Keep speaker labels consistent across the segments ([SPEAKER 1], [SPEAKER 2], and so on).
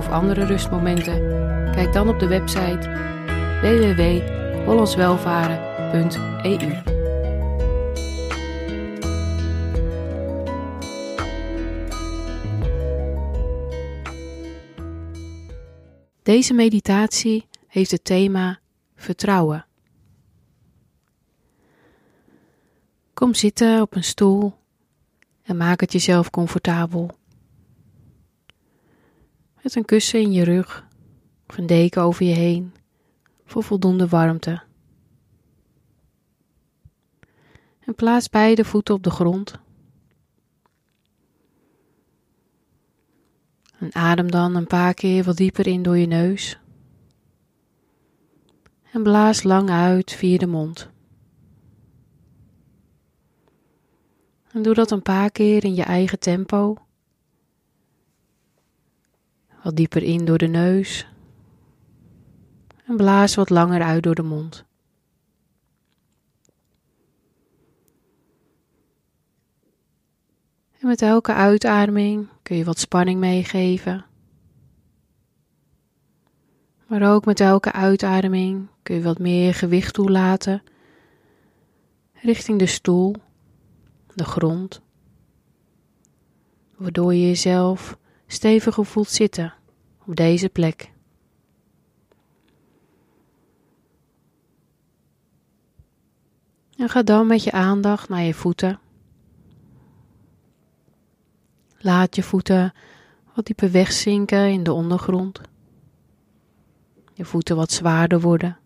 [SPEAKER 1] of andere rustmomenten? Kijk dan op de website www.hollandswelvaren.eu. Deze meditatie heeft het thema vertrouwen. Kom zitten op een stoel en maak het jezelf comfortabel. Met een kussen in je rug of een deken over je heen voor voldoende warmte. En plaats beide voeten op de grond. En adem dan een paar keer wat dieper in door je neus. En blaas lang uit via de mond. En doe dat een paar keer in je eigen tempo. Wat dieper in door de neus. En blaas wat langer uit door de mond. En met elke uitademing kun je wat spanning meegeven. Maar ook met elke uitademing kun je wat meer gewicht toelaten richting de stoel, de grond, waardoor je jezelf steviger voelt zitten op deze plek. En ga dan met je aandacht naar je voeten. Laat je voeten wat dieper wegzinken in de ondergrond. Je voeten wat zwaarder worden.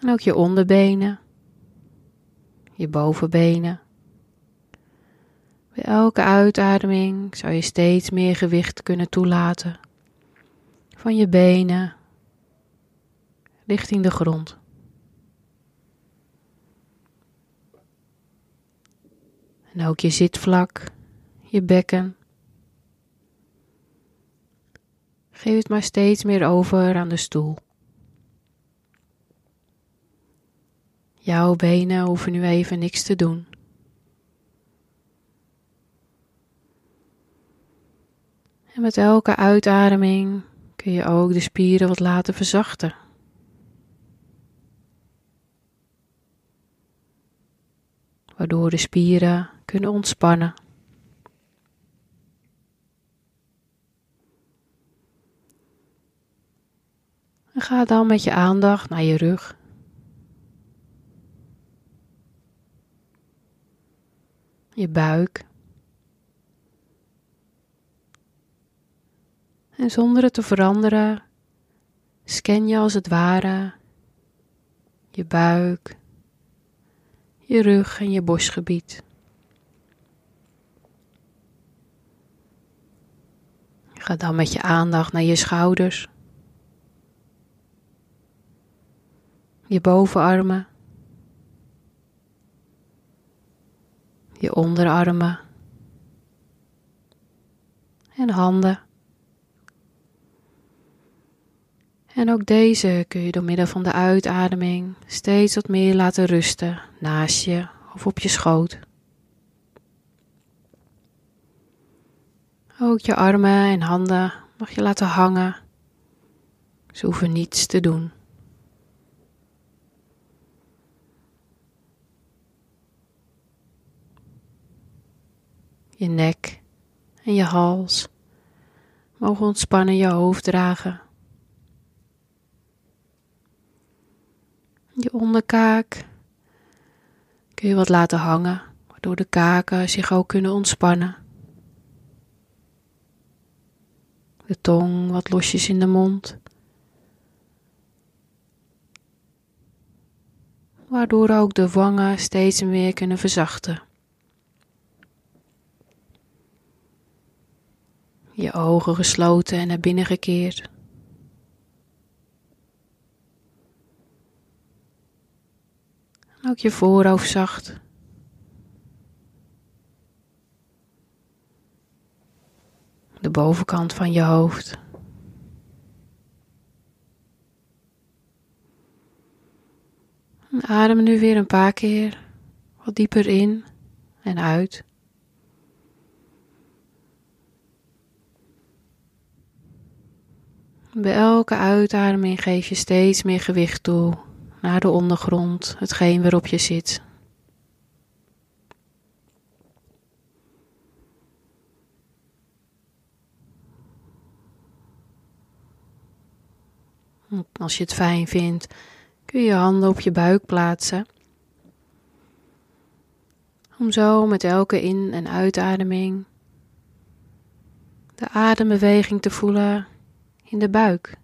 [SPEAKER 1] En ook je onderbenen, je bovenbenen. Bij elke uitademing zou je steeds meer gewicht kunnen toelaten van je benen richting de grond. En ook je zitvlak, je bekken. Geef het maar steeds meer over aan de stoel. Jouw benen hoeven nu even niks te doen. En met elke uitademing kun je ook de spieren wat laten verzachten. waardoor de spieren kunnen ontspannen. En ga dan met je aandacht naar je rug. Je buik. En zonder het te veranderen, scan je als het ware je buik, je rug en je borstgebied. Ga dan met je aandacht naar je schouders, je bovenarmen, je onderarmen en handen. En ook deze kun je door middel van de uitademing steeds wat meer laten rusten naast je of op je schoot. Ook je armen en handen mag je laten hangen. Ze hoeven niets te doen. Je nek en je hals mogen ontspannen je hoofd dragen. Je onderkaak kun je wat laten hangen, waardoor de kaken zich ook kunnen ontspannen. De tong wat losjes in de mond. Waardoor ook de wangen steeds meer kunnen verzachten. Je ogen gesloten en naar binnen gekeerd. Ook je voorhoofd zacht. De bovenkant van je hoofd. adem nu weer een paar keer wat dieper in en uit. Bij elke uitademing geef je steeds meer gewicht toe naar de ondergrond, hetgeen waarop je zit. Als je het fijn vindt, kun je je handen op je buik plaatsen. Om zo met elke in- en uitademing de adembeweging te voelen in de buik.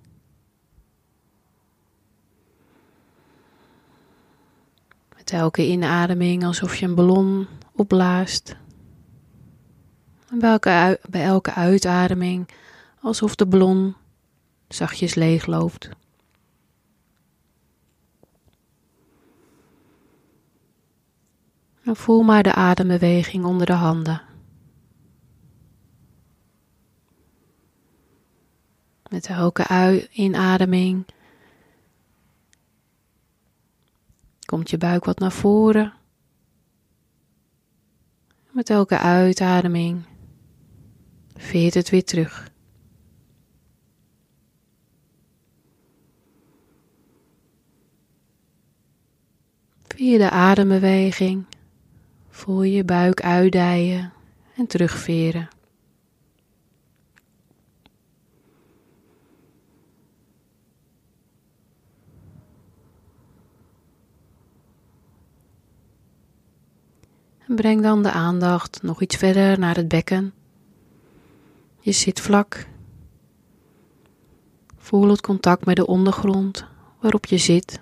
[SPEAKER 1] Met elke inademing alsof je een ballon opblaast. En bij elke, bij elke uitademing alsof de ballon zachtjes leegloopt. En voel maar de adembeweging onder de handen. Met elke inademing komt je buik wat naar voren. Met elke uitademing veert het weer terug. Via de adembeweging voel je je buik uitdijen en terugveren. En breng dan de aandacht nog iets verder naar het bekken. Je zit vlak. Voel het contact met de ondergrond waarop je zit.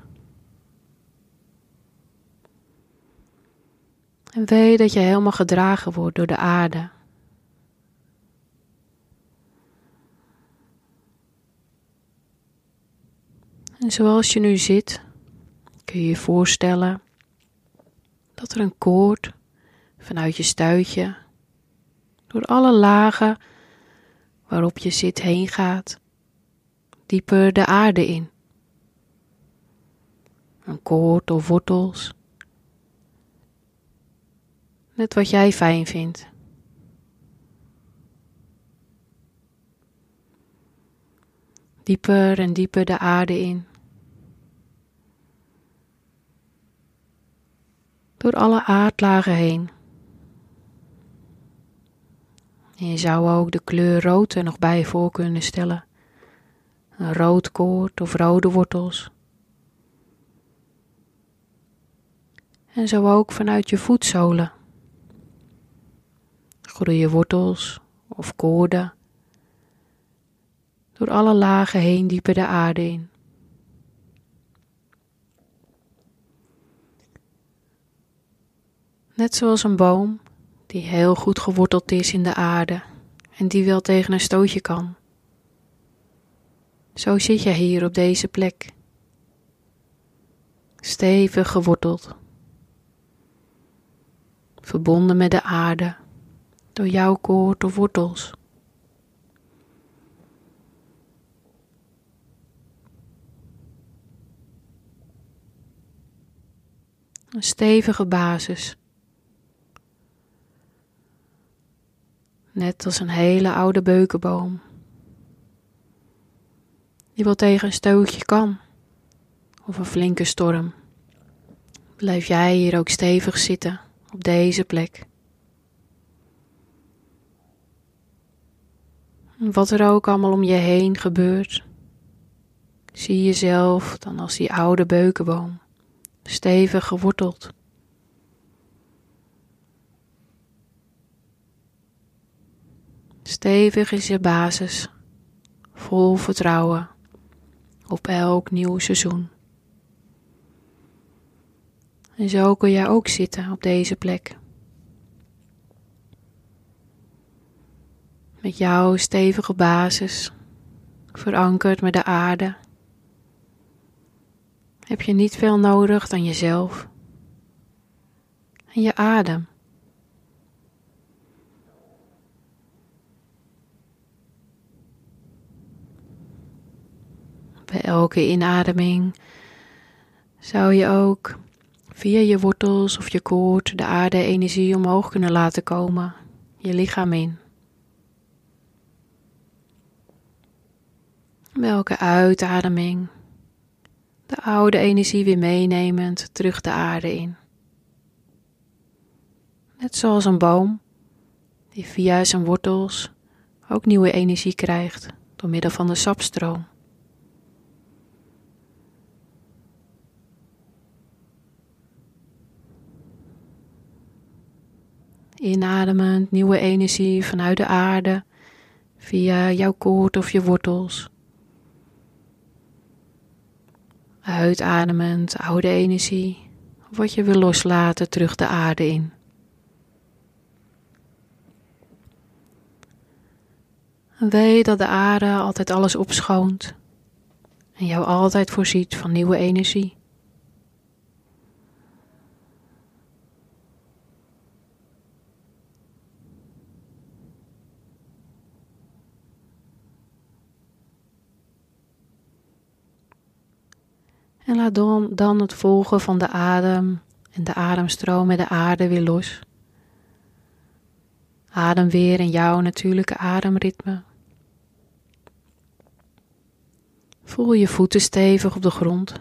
[SPEAKER 1] En weet dat je helemaal gedragen wordt door de aarde. En zoals je nu zit, kun je je voorstellen dat er een koord vanuit je stuitje door alle lagen waarop je zit heen gaat, dieper de aarde in. Een koord of wortels Net wat jij fijn vindt. Dieper en dieper de aarde in. Door alle aardlagen heen. En je zou ook de kleur rood er nog bij voor kunnen stellen. Een rood koord of rode wortels. En zo ook vanuit je voetzolen groeien wortels of koorden door alle lagen heen dieper de aarde in. Net zoals een boom die heel goed geworteld is in de aarde en die wel tegen een stootje kan. Zo zit je hier op deze plek, stevig geworteld, verbonden met de aarde door jouw koord of wortels. Een stevige basis. Net als een hele oude beukenboom. Die wel tegen een stootje kan. Of een flinke storm. Blijf jij hier ook stevig zitten op deze plek. Wat er ook allemaal om je heen gebeurt, zie jezelf dan als die oude beukenboom, stevig geworteld. Stevig is je basis, vol vertrouwen op elk nieuw seizoen. En zo kun jij ook zitten op deze plek. met jouw stevige basis, verankerd met de aarde, heb je niet veel nodig dan jezelf en je adem. Bij elke inademing zou je ook via je wortels of je koord de aarde-energie omhoog kunnen laten komen, je lichaam in. Bij elke uitademing de oude energie weer meenemend terug de aarde in. Net zoals een boom die via zijn wortels ook nieuwe energie krijgt door middel van de sapstroom. Inademend nieuwe energie vanuit de aarde via jouw koord of je wortels. Uitademend oude energie, wat je wil loslaten, terug de aarde in. Weet dat de aarde altijd alles opschoont en jou altijd voorziet van nieuwe energie. En laat dan, dan het volgen van de adem en de ademstroom met de aarde weer los. Adem weer in jouw natuurlijke ademritme. Voel je voeten stevig op de grond.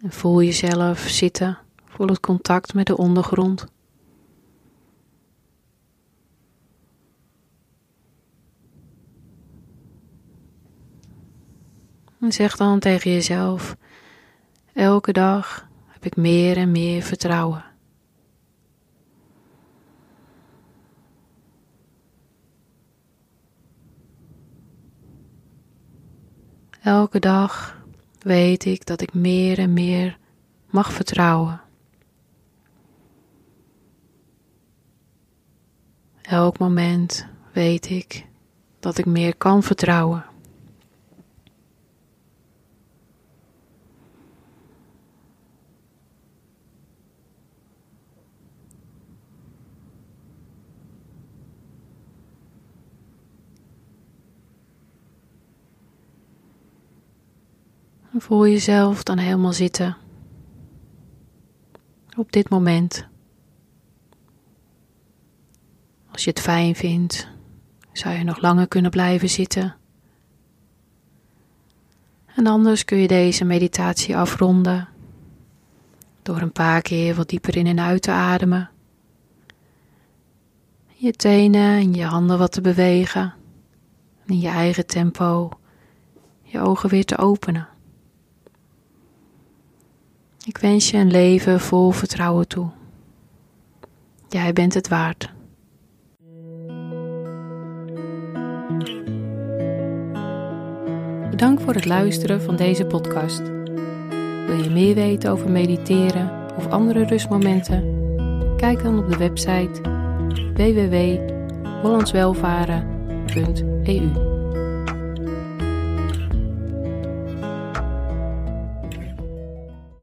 [SPEAKER 1] En voel jezelf zitten. Voel het contact met de ondergrond. En zeg dan tegen jezelf: elke dag heb ik meer en meer vertrouwen. Elke dag weet ik dat ik meer en meer mag vertrouwen. Elk moment weet ik dat ik meer kan vertrouwen. Voel jezelf dan helemaal zitten. Op dit moment. Als je het fijn vindt, zou je nog langer kunnen blijven zitten. En anders kun je deze meditatie afronden door een paar keer wat dieper in en uit te ademen. Je tenen en je handen wat te bewegen. En in je eigen tempo je ogen weer te openen. Ik wens je een leven vol vertrouwen toe. Jij bent het waard. Bedankt voor het luisteren van deze podcast. Wil je meer weten over mediteren of andere rustmomenten? Kijk dan op de website www.hollandswelvaren.eu.